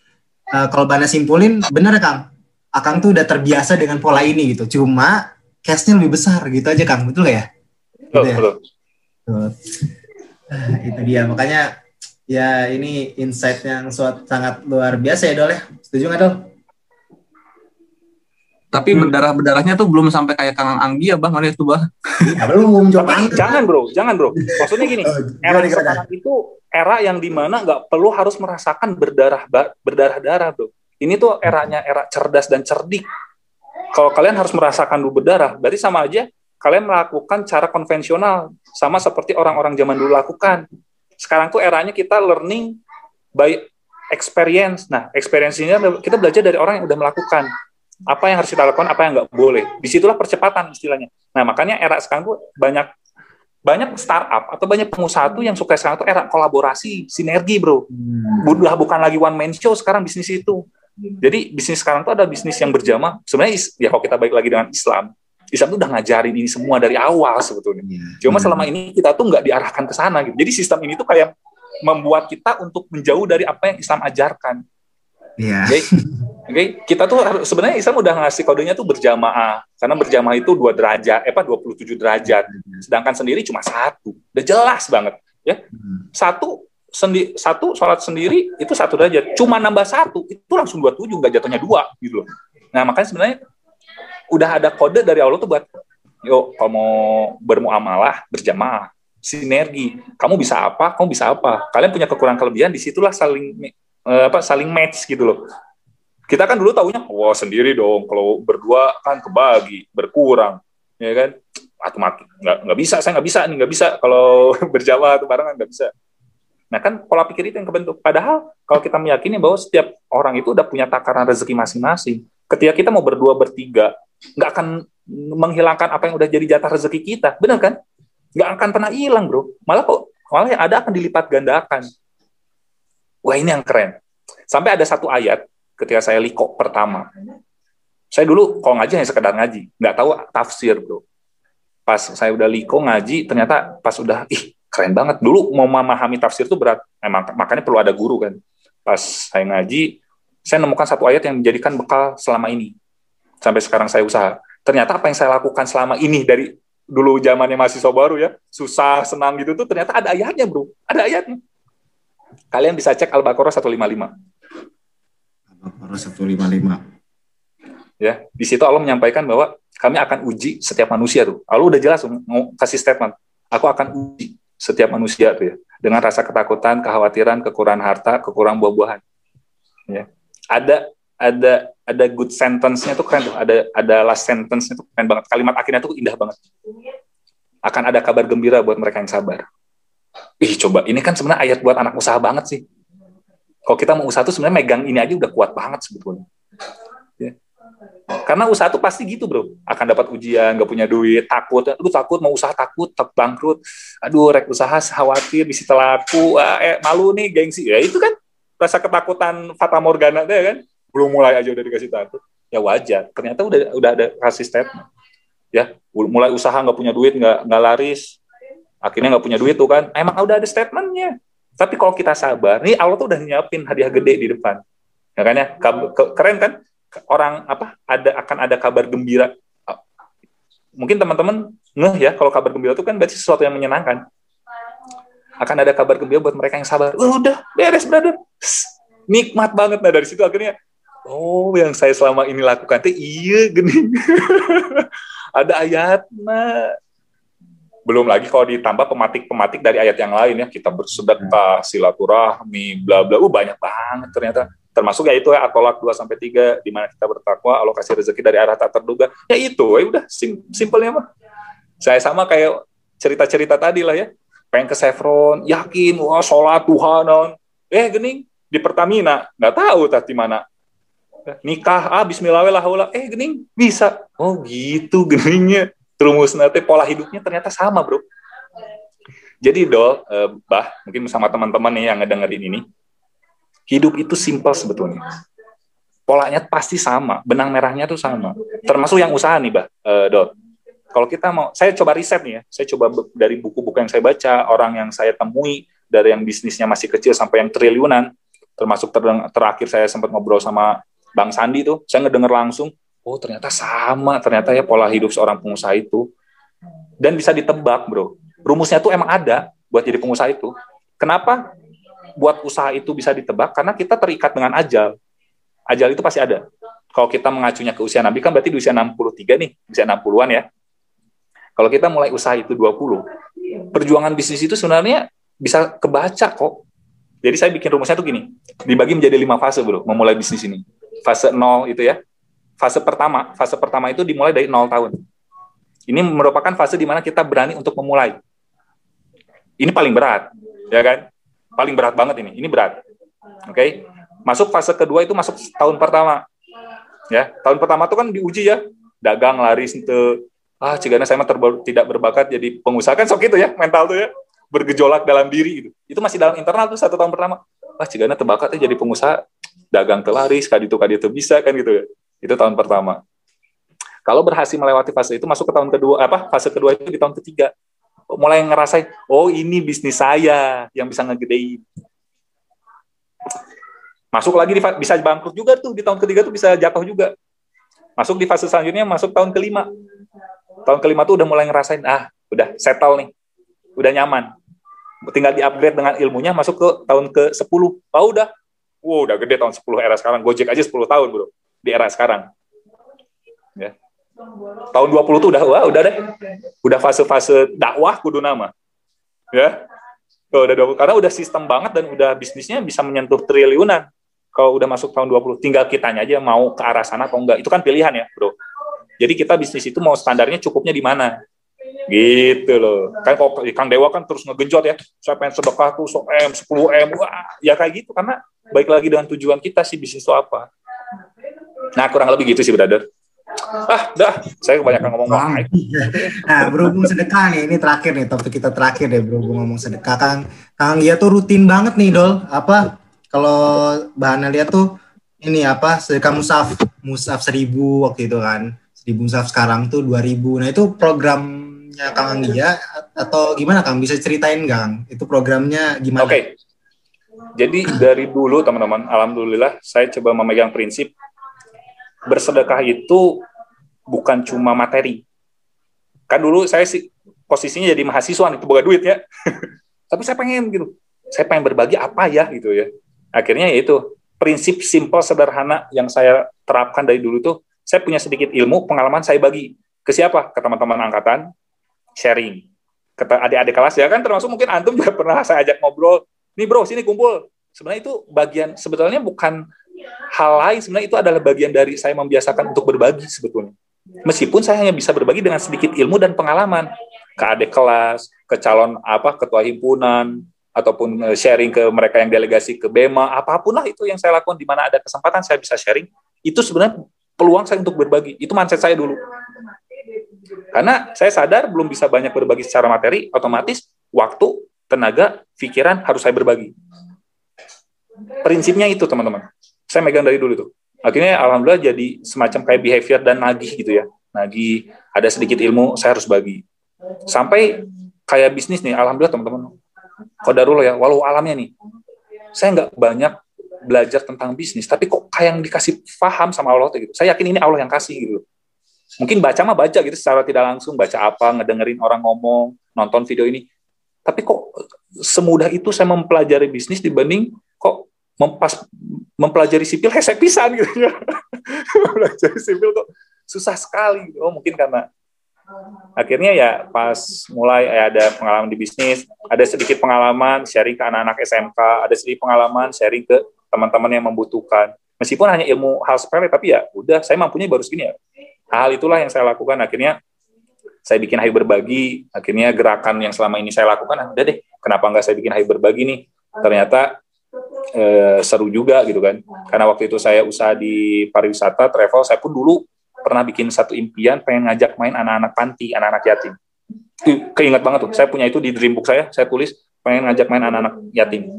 eh, kalau Bana simpulin bener ya Kang Akang tuh udah terbiasa dengan pola ini gitu. Cuma cashnya lebih besar gitu aja Kang. Betul gak ya? Betul, Gitu ya? betul. Betul. Itu dia. Makanya ya ini insight yang suat, sangat luar biasa ya Dol ya setuju nggak Dol? Tapi berdarah-berdarahnya tuh belum sampai kayak Kang Anggi ya Bang, itu Bang. Ya, belum Tapi jangan bro, jangan bro. Maksudnya gini, Oh, era gimana, gimana? sekarang itu era yang di mana nggak perlu harus merasakan berdarah berdarah darah bro. Ini tuh eranya era cerdas dan cerdik. Kalau kalian harus merasakan dulu berdarah, berarti sama aja kalian melakukan cara konvensional sama seperti orang-orang zaman dulu lakukan. Sekarang tuh eranya kita learning by experience. Nah, experience-nya kita belajar dari orang yang udah melakukan apa yang harus kita lakukan, apa yang nggak boleh. Di situlah percepatan istilahnya. Nah, makanya era sekarang tuh banyak banyak startup atau banyak pengusaha tuh yang suka sekarang tuh era kolaborasi, sinergi, bro. Hmm. Udah bukan lagi one man show sekarang bisnis itu. Jadi bisnis sekarang tuh ada bisnis yang berjamaah. Sebenarnya ya kalau kita balik lagi dengan Islam, Islam tuh udah ngajarin ini semua dari awal sebetulnya. Iya. Cuma Hmm. selama ini kita tuh nggak diarahkan ke sana gitu. Jadi sistem ini tuh kayak membuat kita untuk menjauh dari apa yang Islam ajarkan. Iya. Oke, Oke, kita tuh harus sebenarnya Islam udah ngasih kodenya tuh berjamaah. Karena berjamaah itu dua derajat, eh apa 27 derajat. Sedangkan sendiri cuma satu. Udah jelas banget, ya. Hmm. Satu sendi satu sholat sendiri itu satu derajat. Cuma nambah satu itu langsung 27 nggak jatuhnya dua gitu loh. Nah, makanya sebenarnya udah ada kode dari Allah tuh buat yuk kalau mau bermuamalah berjamaah sinergi kamu bisa apa kamu bisa apa. Kalian punya kekurangan kelebihan di situlah saling eh, apa saling match gitu loh. Kita kan dulu taunya wah sendiri dong kalau berdua kan kebagi berkurang. Ya kan? Atau mati nggak nggak bisa saya nggak bisa nih nggak bisa. Kalau berjamaah atau barengan nggak bisa. Nah kan pola pikir itu yang kebentuk. Padahal kalau kita meyakini bahwa setiap orang itu udah punya takaran rezeki masing-masing ketika kita mau berdua bertiga nggak akan menghilangkan apa yang udah jadi jatah rezeki kita. Benar kan? Nggak akan pernah hilang bro. Malah kok malah yang ada akan dilipat gandakan. Wah ini yang keren. Sampai ada satu ayat ketika saya liko pertama. Saya dulu kalau ngaji hanya sekedar ngaji. Nggak tahu tafsir bro. Pas saya udah liko ngaji ternyata pas udah ih keren banget. Dulu mau memahami tafsir itu berat. Emang makanya perlu ada guru kan. Pas saya ngaji saya nemukan satu ayat yang menjadikan bekal selama ini sampai sekarang saya usaha. Ternyata apa yang saya lakukan selama ini dari dulu zamannya mahasiswa baru ya susah senang gitu tuh ternyata ada ayatnya bro. Ada ayatnya. Kalian bisa cek al-baqarah 155 Al-Baqarah 155. ya di situ Allah menyampaikan bahwa kami akan uji setiap manusia tuh. Allah udah jelas mau kasih statement aku akan uji setiap manusia tuh ya dengan rasa ketakutan kekhawatiran kekurangan harta kekurangan buah-buahan. Ya. Ada ada ada good sentence-nya tuh keren tuh. Ada ada last sentence-nya tuh keren banget. Kalimat akhirnya tuh indah banget. Akan ada kabar gembira buat mereka yang sabar. Ih coba. Ini kan sebenarnya ayat buat anak usaha banget sih. Kalau kita mau usaha tuh sebenarnya megang ini aja udah kuat banget sebetulnya. Ya. karena usaha tuh pasti gitu bro. Akan dapat ujian nggak punya duit takut. Lu takut mau usaha takut tak bangkrut. Aduh rek usaha khawatir bisa laku ah, eh, malu nih gengsi. Ya itu kan rasa ketakutan fata morgana deh kan belum mulai aja udah dikasih takut ya wajar. Ternyata udah udah ada kasih statement. Ya mulai usaha nggak punya duit nggak nggak laris. Akhirnya nggak punya duit tuh kan. Emang udah ada statementnya. Tapi kalau kita sabar nih Allah tuh udah nyiapin hadiah gede di depan. Ya kan ya? Keren kan? Orang apa ada akan ada kabar gembira. Mungkin teman-teman ngeh ya kalau kabar gembira itu kan berarti sesuatu yang menyenangkan. Akan ada kabar gembira buat mereka yang sabar. Udah beres brother. Nikmat banget. Nah dari situ akhirnya oh yang saya selama ini lakukan tuh iya gini. Ada ayatnya belum lagi kalau ditambah pematik-pematik dari ayat yang lain ya. Kita bersedekah silaturahmi bla bla. Uh banyak banget ternyata. Termasuk ya itu ya atolak 2 sampai 3 di mana kita bertakwa Allah kasih rezeki dari arah tak terduga. Ya itu ya udah sim simpelnya mah. Saya sama kayak cerita-cerita tadi lah ya. Pengen ke Chevron yakin wah sholat Tuhan non. eh gening di Pertamina. Nggak tahu tadi mana nikah ah Bismillahirrahmanirrahim eh gening bisa. Oh gitu geningnya. Terumus nanti pola hidupnya ternyata sama bro. Jadi dol eh, bah mungkin sama teman-teman nih yang ngedengerin ini hidup itu simpel sebetulnya. Polanya pasti sama benang merahnya tuh sama. Termasuk yang usaha nih bah eh, dol. Kalau kita mau saya coba riset nih ya saya coba dari buku-buku yang saya baca orang yang saya temui dari yang bisnisnya masih kecil sampai yang triliunan termasuk ter- terakhir saya sempat ngobrol sama Bang Sandi tuh saya ngedenger langsung oh ternyata sama ternyata ya pola hidup seorang pengusaha itu. Dan bisa ditebak bro. Rumusnya tuh emang ada buat jadi pengusaha itu. Kenapa buat usaha itu bisa ditebak? Karena kita terikat dengan ajal. Ajal itu pasti ada. Kalau kita mengacunya ke usia Nabi kan berarti di usia 63 nih usia 60-an ya. Kalau kita mulai usaha itu 20 perjuangan bisnis itu sebenarnya bisa kebaca kok. Jadi saya bikin rumusnya tuh gini dibagi menjadi lima fase bro memulai bisnis ini fase 0 itu ya fase pertama, fase pertama itu dimulai dari 0 tahun. Ini merupakan fase di mana kita berani untuk memulai. Ini paling berat, ya kan? Paling berat banget ini. Ini berat. Oke. Masuk fase kedua itu masuk tahun pertama. Ya, tahun pertama itu kan diuji ya. Dagang laris itu ah cigana saya mah tidak berbakat jadi pengusaha kan sok itu ya mental tuh ya bergejolak dalam diri gitu. Itu masih dalam internal tuh satu tahun pertama. Wah cigana terbakatnya jadi pengusaha dagang telaris kadi itu kadi itu bisa kan gitu itu tahun pertama. Kalau berhasil melewati fase itu masuk ke tahun kedua apa fase kedua itu di tahun ketiga. mulai ngerasain, oh ini bisnis saya yang bisa ngegedein. Masuk lagi di bisa bangkrut juga tuh di tahun ketiga tuh bisa jatuh juga. Masuk di fase selanjutnya masuk tahun kelima. Tahun kelima tuh udah mulai ngerasain ah udah settle nih, udah nyaman. Tinggal di upgrade dengan ilmunya masuk ke tahun ke 10. Oh udah, wow udah gede tahun 10 era sekarang. Gojek aja 10 tahun bro di era sekarang. Ya. Tahun 20 tuh udah wah udah deh. Udah fase-fase dakwah kudu nama. Ya. Tuh, udah 20. karena udah sistem banget dan udah bisnisnya bisa menyentuh triliunan. Kalau udah masuk tahun 20, tinggal kitanya aja mau ke arah sana atau enggak. Itu kan pilihan ya, Bro. Jadi kita bisnis itu mau standarnya cukupnya di mana? Gitu loh. Kan kalau Kang Dewa kan terus ngegenjot ya. Saya pengen sedekah tuh so M, 10 M. Wah, ya kayak gitu karena baik lagi dengan tujuan kita sih bisnis itu apa. Nah, kurang lebih gitu sih, brother. Ah, dah. Saya kebanyakan ngomong ngomong. Nah, berhubung sedekah nih, ini terakhir nih topik kita terakhir deh berhubung ngomong sedekah. Kang Kang Gia tuh rutin banget nih, Dol. Apa kalau bahannya lihat tuh ini apa sedekah musaf musaf seribu waktu itu kan seribu musaf sekarang tuh dua ribu nah itu programnya Kang Anggia atau gimana Kang bisa ceritain Kang itu programnya gimana Oke. Jadi dari dulu teman-teman, alhamdulillah saya coba memegang prinsip bersedekah itu bukan cuma materi. Kan dulu saya sih posisinya jadi mahasiswa nih, boga duit ya. Tapi saya pengen gitu. Saya pengen berbagi apa ya gitu ya. Akhirnya ya itu prinsip simple sederhana yang saya terapkan dari dulu tuh saya punya sedikit ilmu, pengalaman saya bagi ke siapa? Ke teman-teman angkatan, sharing. Ke adik-adik kelas ya kan termasuk mungkin antum juga pernah saya ajak ngobrol nih bro sini kumpul. Sebenarnya itu bagian sebetulnya bukan hal lain sebenarnya itu adalah bagian dari saya membiasakan untuk berbagi sebetulnya. Meskipun saya hanya bisa berbagi dengan sedikit ilmu dan pengalaman ke adik kelas ke calon apa ketua himpunan ataupun eh, sharing ke mereka yang delegasi ke BEMA apa pun lah itu yang saya lakukan di mana ada kesempatan saya bisa sharing. Itu sebenarnya peluang saya untuk berbagi. Itu mindset saya dulu karena saya sadar belum bisa banyak berbagi secara materi otomatis waktu tenaga, pikiran harus saya berbagi. Prinsipnya itu teman-teman. Saya megang dari dulu tuh. Akhirnya alhamdulillah jadi semacam kayak behavior dan nagih gitu ya. Nagih, ada sedikit ilmu, saya harus bagi. Sampai kayak bisnis nih, alhamdulillah teman-teman. Kodarullah ya, walau alamnya nih. Saya nggak banyak belajar tentang bisnis, tapi kok kayak yang dikasih paham sama Allah gitu. Saya yakin ini Allah yang kasih gitu. Mungkin baca mah baca gitu secara tidak langsung, baca apa, ngedengerin orang ngomong, nonton video ini tapi kok semudah itu saya mempelajari bisnis dibanding kok mempas mempelajari sipil hesek pisan gitu ya. mempelajari sipil kok susah sekali. Oh mungkin karena akhirnya ya pas mulai ada pengalaman di bisnis, ada sedikit pengalaman sharing ke anak-anak SMK, ada sedikit pengalaman sharing ke teman-teman yang membutuhkan. Meskipun hanya ilmu hal sepele, tapi ya udah saya mampunya baru segini ya. Hal itulah yang saya lakukan akhirnya saya bikin Hayu Berbagi, akhirnya gerakan yang selama ini saya lakukan, ah, udah deh, kenapa nggak saya bikin Hayu Berbagi nih? Ternyata eh, seru juga gitu kan. Karena waktu itu saya usaha di pariwisata, travel, saya pun dulu pernah bikin satu impian, pengen ngajak main anak-anak panti, anak-anak yatim. Keinget banget tuh, saya punya itu di dreambook saya, saya tulis pengen ngajak main anak-anak yatim.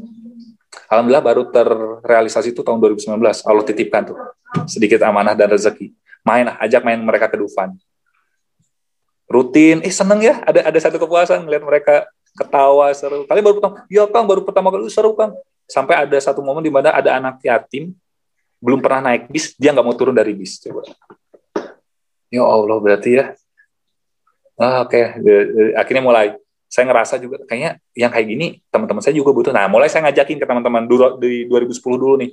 Alhamdulillah baru terrealisasi itu tahun 2019, Allah titipkan tuh, sedikit amanah dan rezeki. Main lah, ajak main mereka ke Dufan. Rutin eh seneng ya ada ada satu kepuasan ngeliat mereka ketawa seru. Kali baru pertama ya kang baru pertama kali seru kang. Sampai ada satu momen di mana ada anak yatim belum pernah naik bis dia nggak mau turun dari bis coba. Ya allah berarti ya. Ah, oke akhirnya mulai saya ngerasa juga kayaknya yang kayak gini teman-teman saya juga butuh nah mulai saya ngajakin ke teman-teman dulu di 2010 dulu nih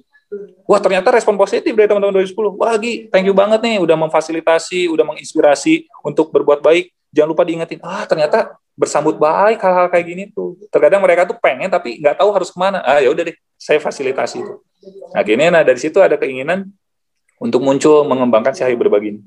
Wah ternyata respon positif dari teman-teman 2010. Wah Gi, thank you banget nih udah memfasilitasi, udah menginspirasi untuk berbuat baik. Jangan lupa diingetin, ah ternyata bersambut baik hal-hal kayak gini tuh. Terkadang mereka tuh pengen tapi nggak tahu harus ke mana. Ah ya udah deh, saya fasilitasi itu. Akhirnya nah dari situ ada keinginan untuk muncul mengembangkan si berbagi.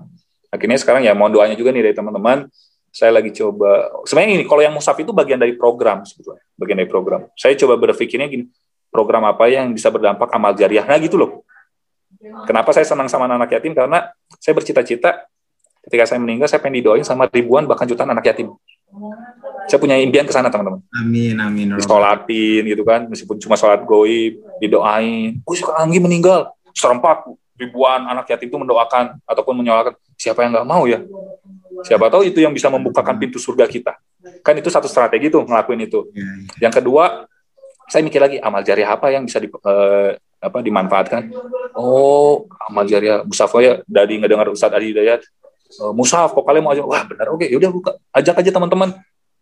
Akhirnya sekarang ya mohon doanya juga nih dari teman-teman. Saya lagi coba, sebenarnya ini kalau yang musaf itu bagian dari program sebetulnya, bagian dari program. Saya coba berpikirnya gini, program apa yang bisa berdampak amal jariah. Nah gitu loh. Kenapa saya senang sama anak yatim? Karena saya bercita-cita ketika saya meninggal, saya pengen didoain sama ribuan bahkan jutaan anak yatim. Saya punya impian ke sana teman-teman. Amin amin. Disolatin gitu kan, meskipun cuma sholat goib, didoain. Gue suka Anggi meninggal. Serempak ribuan anak yatim itu mendoakan ataupun menyolakan. Siapa yang nggak mau ya? Siapa tahu itu yang bisa membukakan pintu surga kita. Kan itu satu strategi tuh ngelakuin itu. Iya, Yang kedua, saya mikir lagi amal jariah apa yang bisa di, eh, apa dimanfaatkan. Oh, amal jariah Mustafa ya dari ngedengar Ustadz Adi Hidayat. Eh, Musaf, kok kalian mau aja? Wah benar, oke, yaudah buka, ajak aja teman-teman.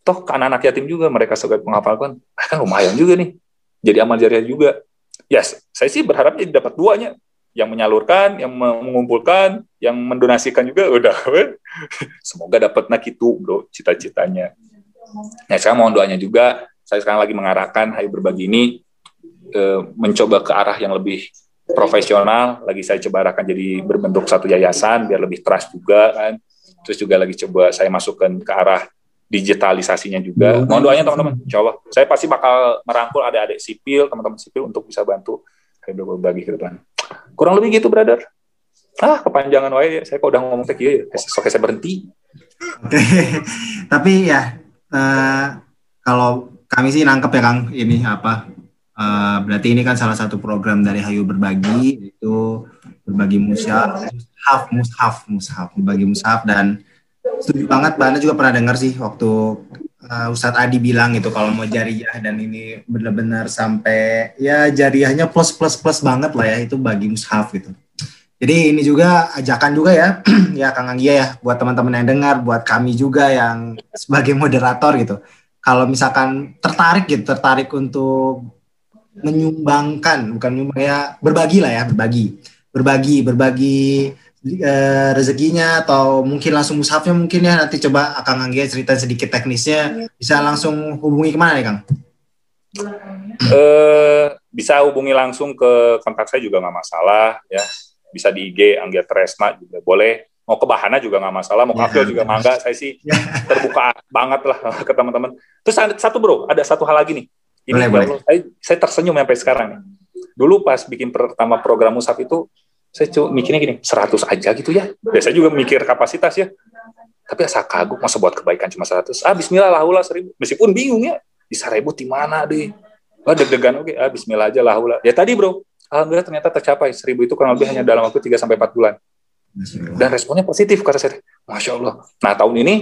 Toh ke anak-anak yatim juga mereka suka menghafalkan. Ah, kan lumayan juga nih. Jadi amal jariah juga. Yes, saya sih berharap jadi dapat duanya. Yang menyalurkan, yang mengumpulkan, yang mendonasikan juga udah. Semoga dapat nak itu, bro, cita-citanya. Nah, sekarang mohon doanya juga. Saya sekarang lagi mengarahkan Hayu Berbagi ini eh, mencoba ke arah yang lebih profesional. Lagi saya coba arahkan jadi berbentuk satu yayasan biar lebih trust juga kan. Terus juga lagi coba saya masukkan ke arah digitalisasinya juga. Mohon doanya teman-teman. Insya Allah. Saya pasti bakal merangkul adik-adik sipil, teman-teman sipil untuk bisa bantu Berbagi ke depan. Kurang lebih gitu, brother. Ah, kepanjangan wae. Saya kok udah ngomong kayak gitu. Oke, saya berhenti. Oke, tapi ya eh, kalau kami sih nangkep ya Kang ini apa? eh, berarti ini kan salah satu program dari Hayu Berbagi itu berbagi musyaf, mushaf, mushaf, mushaf, berbagi mushaf dan setuju banget. Mbak Ana juga pernah dengar sih waktu eh, Ustadz Adi bilang gitu kalau mau jariah dan ini benar-benar sampai ya jariahnya plus plus plus banget lah ya itu bagi mushaf gitu. Jadi ini juga ajakan juga ya, ya Kang Anggia ya, buat teman-teman yang dengar, buat kami juga yang sebagai moderator gitu. Kalau misalkan tertarik gitu, tertarik untuk menyumbangkan, bukan menyumbang ya, berbagi lah ya, berbagi, berbagi, berbagi eh, rezekinya atau mungkin langsung mushafnya mungkin ya nanti coba Kang Anggia cerita sedikit teknisnya, bisa langsung hubungi ke mana nih Kang? eh bisa hubungi langsung ke kontak saya juga nggak masalah ya bisa di IG Anggia Tresma juga boleh mau ke Bahana juga nggak masalah mau ke Ya, April juga betul. mangga saya sih terbuka banget lah ke teman-teman terus ada satu bro ada satu hal lagi nih ini Boleh, ya boleh. Saya, saya tersenyum sampai sekarang nih. dulu pas bikin pertama program Musaf itu saya cuma mikirnya gini 100 aja gitu ya biasa juga mikir kapasitas ya tapi asa kagum masa buat kebaikan cuma 100 ah Bismillah lah ulah seribu meskipun bingung ya bisa ribu di mana deh Wah deg-degan oke, ah bismillah aja lah ulah. Ya tadi bro, alhamdulillah ternyata tercapai. Seribu itu kurang lebih hanya dalam waktu 3 sampai 4 bulan. Dan responnya positif kata saya. Masya Allah. Nah tahun ini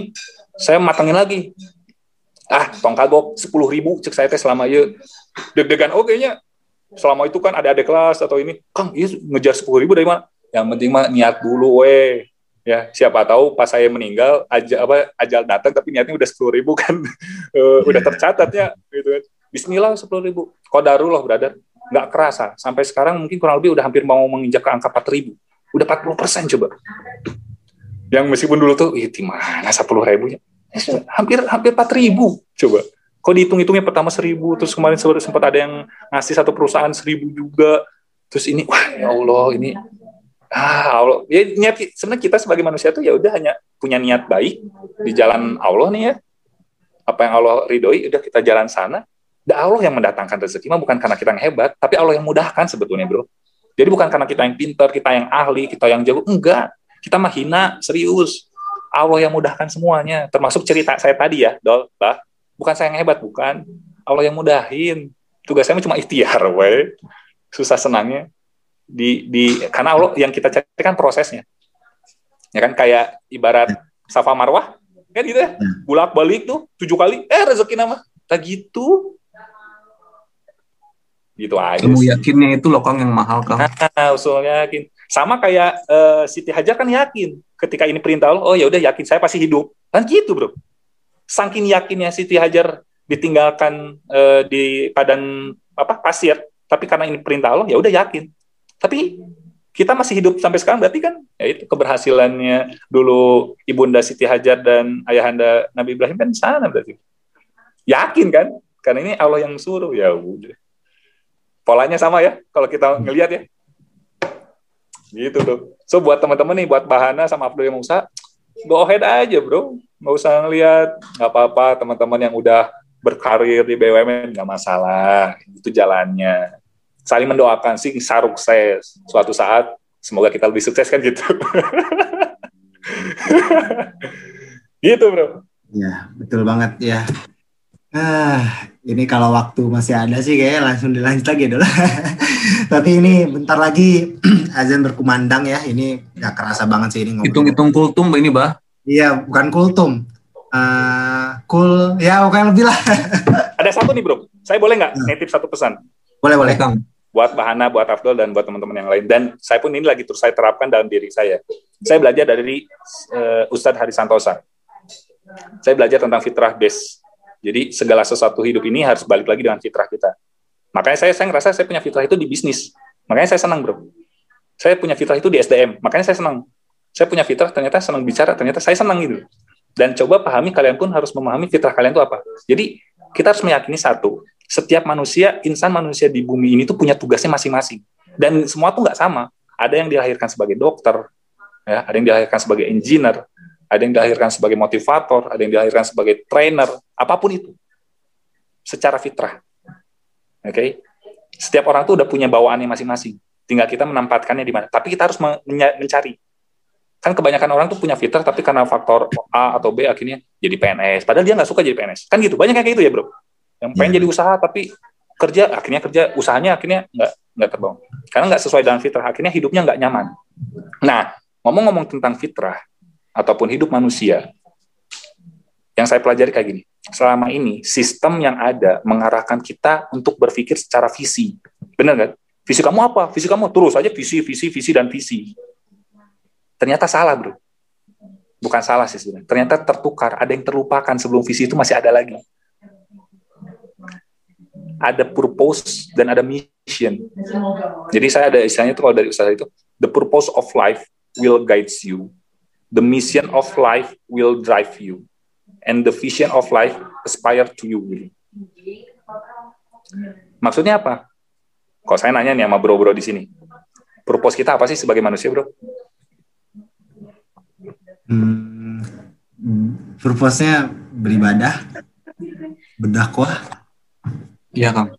saya matangin lagi. Ah, tongkat bok 10 ribu cek saya teh selama ya deg-degan oke nya. Selama itu kan ada ada kelas atau ini, Kang, iya ngejar 10 ribu dari mana? Yang penting mah niat dulu weh. Ya, siapa tahu pas saya meninggal aja apa ajal datang tapi niatnya udah 10 ribu kan Eh, udah tercatatnya gitu kan. Bismillah 10 ribu. Kodarullah, brother. Nggak kerasa. Sampai sekarang mungkin kurang lebih udah hampir mau menginjak ke angka 4 ribu. Udah 40 persen coba. Yang meskipun dulu tuh, ih, di mana 10 ribunya? Hampir hampir 4 ribu. Coba. Kok dihitung-hitungnya pertama 1000, terus kemarin sempat sempat ada yang ngasih satu perusahaan 1000 juga. Terus ini, wah ya Allah, ini ah Allah. Ya niat sebenarnya kita sebagai manusia tuh ya udah hanya punya niat baik di jalan Allah nih ya. Apa yang Allah ridhoi, udah kita jalan sana. Dan Allah yang mendatangkan rezeki mah bukan karena kita yang hebat, tapi Allah yang mudahkan sebetulnya, bro. Jadi bukan karena kita yang pintar, kita yang ahli, kita yang jago, enggak. Kita mah hina, serius. Allah yang mudahkan semuanya, termasuk cerita saya tadi ya, Dol, bah. Bukan saya yang hebat, bukan. Allah yang mudahin. Tugas saya cuma ikhtiar, we. Susah senangnya. Di, di karena Allah yang kita cari kan prosesnya. Ya kan kayak ibarat Safa Marwah, kan gitu ya. Bulak balik tuh tujuh kali, eh rezeki nama. Tak gitu. Gitu aja. Ilmu yakinnya itu loh Kang yang mahal Kang. Nah, usul yakin. Sama kayak eh, Siti Hajar kan yakin ketika ini perintah Allah, oh ya udah yakin saya pasti hidup. Kan gitu, Bro. Saking yakinnya Siti Hajar ditinggalkan eh, di padang apa pasir, tapi karena ini perintah Allah, ya udah yakin. Tapi kita masih hidup sampai sekarang berarti kan ya itu keberhasilannya dulu ibunda Siti Hajar dan ayahanda Nabi Ibrahim kan sana berarti. Yakin kan? Karena ini Allah yang suruh ya udah. Polanya sama ya kalau kita ngelihat ya. Gitu tuh. So buat teman-teman nih, buat Bahana sama Abdul Musa, go ahead aja bro. Nggak usah ngelihat, nggak apa-apa teman-teman yang udah berkarir di BUMN, nggak masalah. Itu jalannya. Saling mendoakan sih sukses suatu saat. Semoga kita lebih sukses kan gitu. gitu bro. Ya, betul banget ya. Ah, ini kalau waktu masih ada sih kayaknya langsung dilanjut lagi dulu. Tapi ini bentar lagi azan berkumandang ya. Ini nggak kerasa banget sih ini. Hitung-hitung kultum ini bah. Iya, bukan kultum. eh, cool ya pokoknya lebih lah Ada satu nih bro, saya boleh nggak Hmm. nitip satu pesan boleh boleh Kang. buat Bahana, buat Afdol dan buat teman-teman yang lain. Dan saya pun ini lagi terus saya terapkan dalam diri saya. Saya belajar dari eh, Ustadz Hari Santosa. Saya belajar tentang fitrah base. Jadi segala sesuatu hidup ini harus balik lagi dengan fitrah kita. Makanya saya saya ngerasa saya punya fitrah itu di bisnis. Makanya saya senang bro. Saya punya fitrah itu di SDM. Makanya saya senang. Saya punya fitrah ternyata senang bicara. Ternyata saya senang gitu. Dan coba pahami kalian pun harus memahami fitrah kalian itu apa. Jadi kita harus meyakini satu, setiap manusia, insan manusia di bumi ini tuh punya tugasnya masing-masing. Dan semua tuh nggak sama. Ada yang dilahirkan sebagai dokter, ya, ada yang dilahirkan sebagai engineer, ada yang dilahirkan sebagai motivator, ada yang dilahirkan sebagai trainer, apa pun itu. Secara fitrah. Oke. Setiap orang tuh udah punya bawaannya masing-masing. Tinggal kita menempatkannya di mana. Tapi kita harus mencari. Kan kebanyakan orang tuh punya fitrah, tapi karena faktor A atau B akhirnya jadi PNS. Padahal dia nggak suka jadi PNS. Kan gitu. Banyak yang kayak gitu ya, bro. Yang pengen Iya. jadi usaha, tapi kerja, akhirnya kerja, usahanya akhirnya nggak nggak terbangun. Karena nggak sesuai dengan fitrah. Akhirnya hidupnya nggak nyaman. Nah, ngomong-ngomong tentang fitrah, ataupun hidup manusia, yang saya pelajari kayak gini. Selama ini, sistem yang ada mengarahkan kita untuk berpikir secara visi. Benar nggak? Visi kamu apa? Visi kamu terus aja visi, visi, visi, dan visi. Ternyata salah, bro. Bukan salah sih sebenarnya. Ternyata tertukar. Ada yang terlupakan sebelum visi itu masih ada lagi. Ada purpose dan ada mission. Jadi saya ada istilahnya itu kalau dari usaha itu, the purpose of life will guide you. The mission of life will drive you. And the vision of life aspire to you. Maksudnya apa? Kalau saya nanya nih sama bro-bro di sini, purpose kita apa sih sebagai manusia, bro? Hmm, hmm, purpose-nya beribadah berdakwah Iya Kang.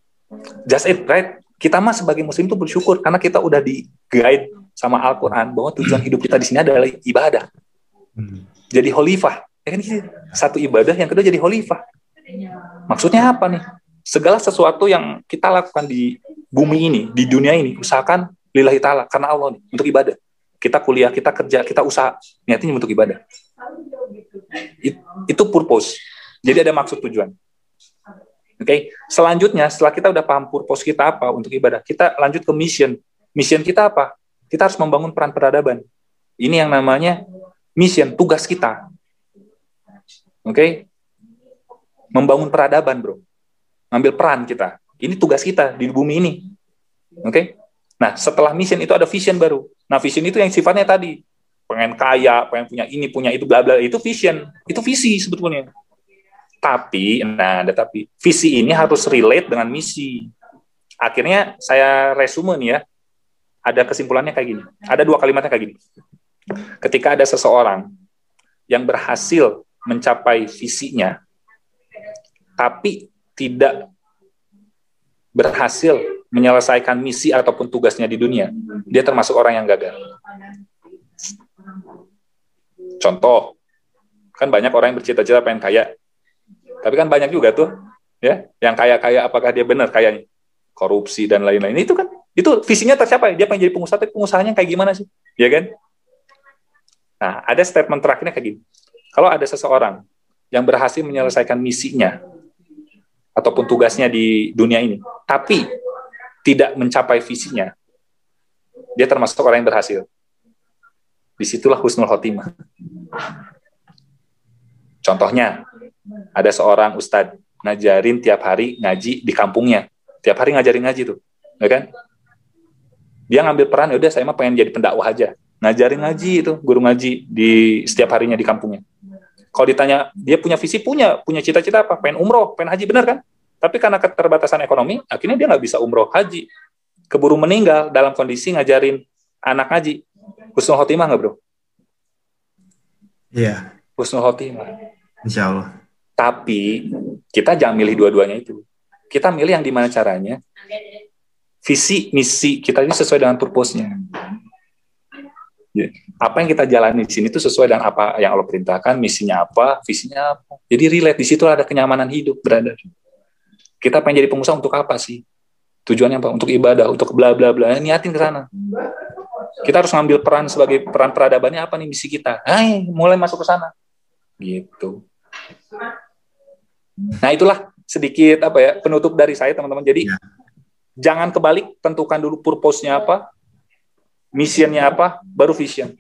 Just it, right? Kita mah sebagai muslim tuh bersyukur karena kita udah di guide sama Al-Quran bahwa tujuan hidup kita di sini adalah ibadah. Hmm. Jadi khalifah. Ya kan gitu. Satu ibadah, yang kedua jadi khalifah. Maksudnya apa nih? Segala sesuatu yang kita lakukan di bumi ini, di dunia ini, usahakan lillahi ta'ala, karena Allah nih, untuk ibadah. Kita kuliah, kita kerja, kita usaha, niatnya untuk ibadah. It- itu purpose. Jadi ada maksud tujuan. Oke, selanjutnya setelah kita udah paham purpose kita apa untuk ibadah, kita lanjut ke mission. Mission kita apa? Kita harus membangun peran peradaban. Ini yang namanya mission, tugas kita. Oke, membangun peradaban, bro. Ngambil peran kita. Ini tugas kita di bumi ini. Oke. Nah, setelah mission itu ada vision baru. Nah, vision itu yang sifatnya tadi pengen kaya, pengen punya ini, punya itu, bla bla. Itu vision, itu visi sebetulnya. Tapi, nah ada tapi, visi ini harus relate dengan misi. Akhirnya saya resume nih ya, ada kesimpulannya kayak gini. Ada dua kalimatnya kayak gini. Ketika ada seseorang yang berhasil mencapai visinya, tapi tidak berhasil menyelesaikan misi ataupun tugasnya di dunia, dia termasuk orang yang gagal. Contoh, kan banyak orang yang bercita-cita pengen kaya, tapi kan banyak juga tuh, ya, yang kaya-kaya apakah dia benar kayanya? Korupsi dan lain-lain itu kan, itu visinya tercapai. Dia pengen jadi pengusaha, tapi pengusahanya kayak gimana sih? Ya kan? Nah, ada statement terakhirnya kayak gini. Kalau ada seseorang yang berhasil menyelesaikan misinya ataupun tugasnya di dunia ini, tapi tidak mencapai visinya, dia termasuk orang yang berhasil. Di situlah husnul khotimah. Contohnya, ada seorang ustadz ngajarin tiap hari ngaji di kampungnya. Tiap hari ngajarin ngaji tuh, ya kan? Dia ngambil peran, ya udah saya mah pengen jadi pendakwah aja. Ngajarin ngaji itu, guru ngaji di setiap harinya di kampungnya. Kalau ditanya, dia punya visi, punya, punya cita-cita apa? Pengen umroh, pengen haji, benar kan? Tapi karena keterbatasan ekonomi, akhirnya dia nggak bisa umroh haji. Keburu meninggal dalam kondisi ngajarin anak ngaji. Husnul khotimah nggak bro? Iya, Husnul khotimah. insya Allah. Tapi kita jangan milih dua-duanya itu. Kita milih yang di mana caranya visi misi kita ini sesuai dengan purpose-nya. Ya, Apa yang kita jalani di sini itu sesuai dengan apa yang Allah perintahkan, misinya apa, visinya apa. Jadi relate di situ ada kenyamanan hidup berada. Kita pengen jadi pengusaha untuk apa sih? Tujuannya apa? Untuk ibadah, untuk bla bla bla. Niatin ke sana. Kita harus ngambil peran sebagai peran peradabannya apa nih misi kita? Hai, mulai masuk ke sana. Gitu. Nah itulah sedikit apa ya penutup dari saya teman-teman. Jadi Ya. jangan kebalik, tentukan dulu purpose-nya apa, misinya apa, baru vision.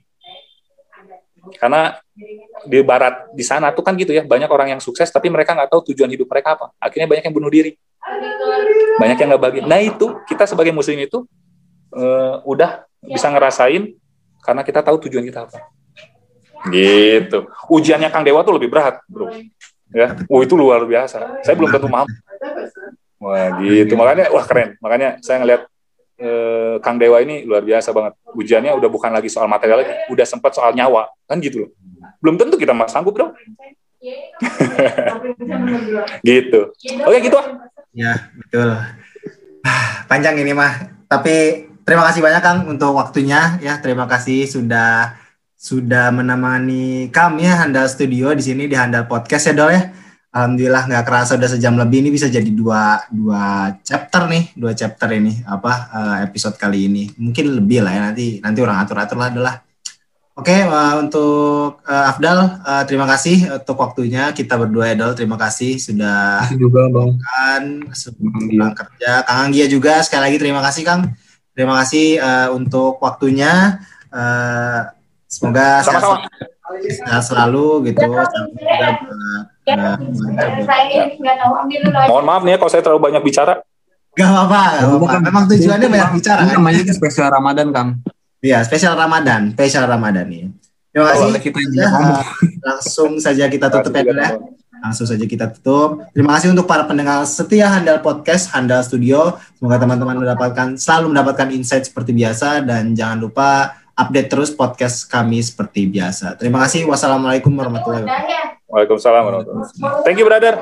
Karena di barat di sana tuh kan gitu ya banyak orang yang sukses tapi mereka nggak tahu tujuan hidup mereka apa. Akhirnya banyak yang bunuh diri, banyak yang nggak bahagia. Nah itu kita sebagai muslim itu eh, udah bisa ngerasain karena kita tahu tujuan kita apa. Gitu. Ujiannya Kang Dewa tuh lebih berat, bro. Ya, oh itu luar biasa. Saya belum tentu mampu. Wah gitu, makanya wah keren. Makanya saya ngeliat eh, Kang Dewa ini luar biasa banget. Ujiannya udah bukan lagi soal material udah sempat soal nyawa, kan gitu loh. Belum tentu kita mas sanggup dong. gitu. Oke gitu ah. Ya, betul. Ah, Panjang ini mah. Tapi terima kasih banyak Kang untuk waktunya ya. Terima kasih sudah sudah menemani kami ya Handal Studio di sini di Handal Podcast ya Dol ya. Alhamdulillah nggak kerasa udah sejam lebih ini bisa jadi dua dua chapter nih dua chapter ini apa eh, episode kali ini mungkin lebih lah ya nanti nanti orang atur atur lah adalah Oke eh, untuk eh, Afdal eh, terima kasih untuk waktunya kita berdua ya Dol terima kasih sudah juga bang. kan sebelum pulang kerja. Kang Anggia juga sekali lagi terima kasih Kang. Terima kasih eh, untuk waktunya. Eh, semoga sehat, selalu gitu. Juga buat, eh, keluarga. Mohon maaf nih ya kalau saya terlalu banyak bicara. Gak apa-apa, apa-apa. Memang tujuannya banyak bicara Ini kan. namanya spesial Ramadan Kang. Iya, spesial Ramadan, spesial Ramadan nih. Terima kasih. Awalnya kita Ya, langsung saja kita tutup ya dulu ya. Langsung saja kita tutup. Terima kasih untuk para pendengar setia Handal Podcast, Handal Studio. Semoga teman-teman mendapatkan selalu mendapatkan insight seperti biasa dan jangan lupa update terus podcast kami seperti biasa. Terima kasih. Wassalamualaikum warahmatullahi wabarakatuh. Waalaikumsalam warahmatullahi. Thank you brother.